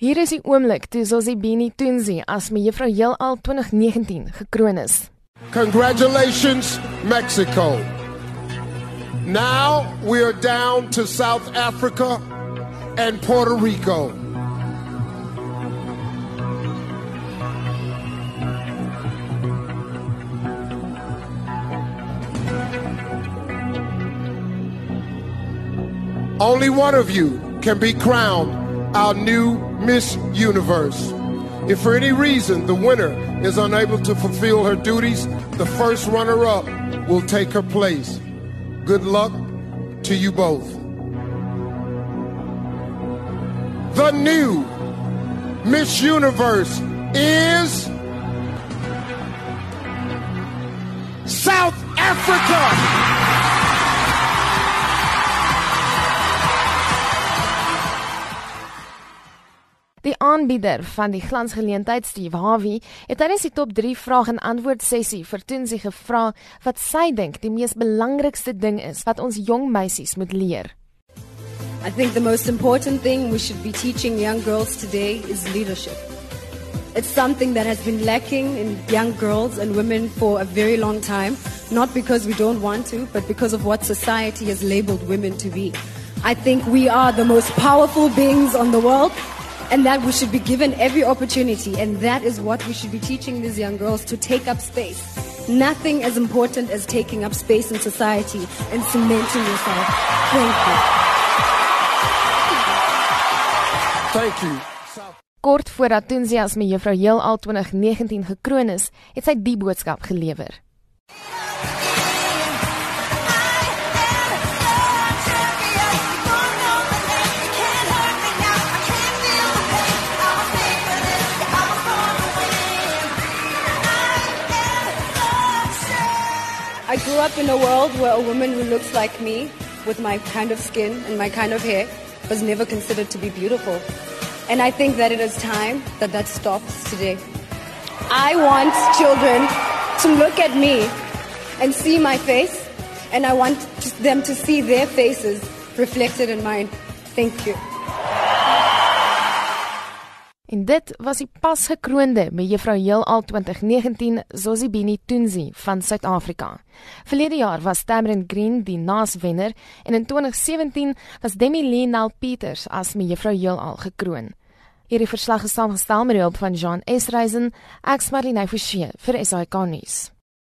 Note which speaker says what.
Speaker 1: Hier is die oomblik toe Zozibini Tunzi as Heelal 2019 gekroon is.
Speaker 2: Congratulations, Mexico. Now we are down to South Africa and Puerto Rico. Only one of you can be crowned our new Miss Universe. If for any reason the winner is unable to fulfill her duties, the first runner up will take her place. Good luck to you both. The new Miss Universe is South Africa.
Speaker 1: Die aanbieder van die glansgeleentheid Steve Harvey het tydens die top 3 vraag en antwoord sessie vir Tunsi gevra wat sy dink die mees belangrikste ding is wat ons jong meisies moet leer.
Speaker 3: I think the most important thing we should be teaching young girls today is leadership. It's something that has been lacking in young girls and women for a very long time, not because we don't want to, but because of what society has labeled women to be. I think we are the most powerful beings on the world and that we should be given every opportunity. And that is what we should be teaching these young girls to take up space. Nothing as important as taking up space in society and cementing yourself. Thank you.
Speaker 2: Thank you.
Speaker 1: Kort voordat Tunzi as mevrou Heelal 2019 gekroon is, het sy die boodskap gelewer.
Speaker 3: I grew up in a world where a woman who looks like me, with my kind of skin and my kind of hair, was never considered to be beautiful. And I think that it is time that that stops today. I want children to look at me and see my face, and I want them to see their faces reflected in mine. Thank you.
Speaker 1: En dit was die pas gekroonde mevrou Heelal 2019 Zosibini Tunzi van Suid-Afrika. Verlede jaar was Tamrin Green die naaswenner en in 2017 was Demi Lenal Peters as mevrou Heelal gekroon. Hierdie verslag is saamgestel met hulp van Jean Esreisen, ek's Marlene Forsie vir SAK nuus.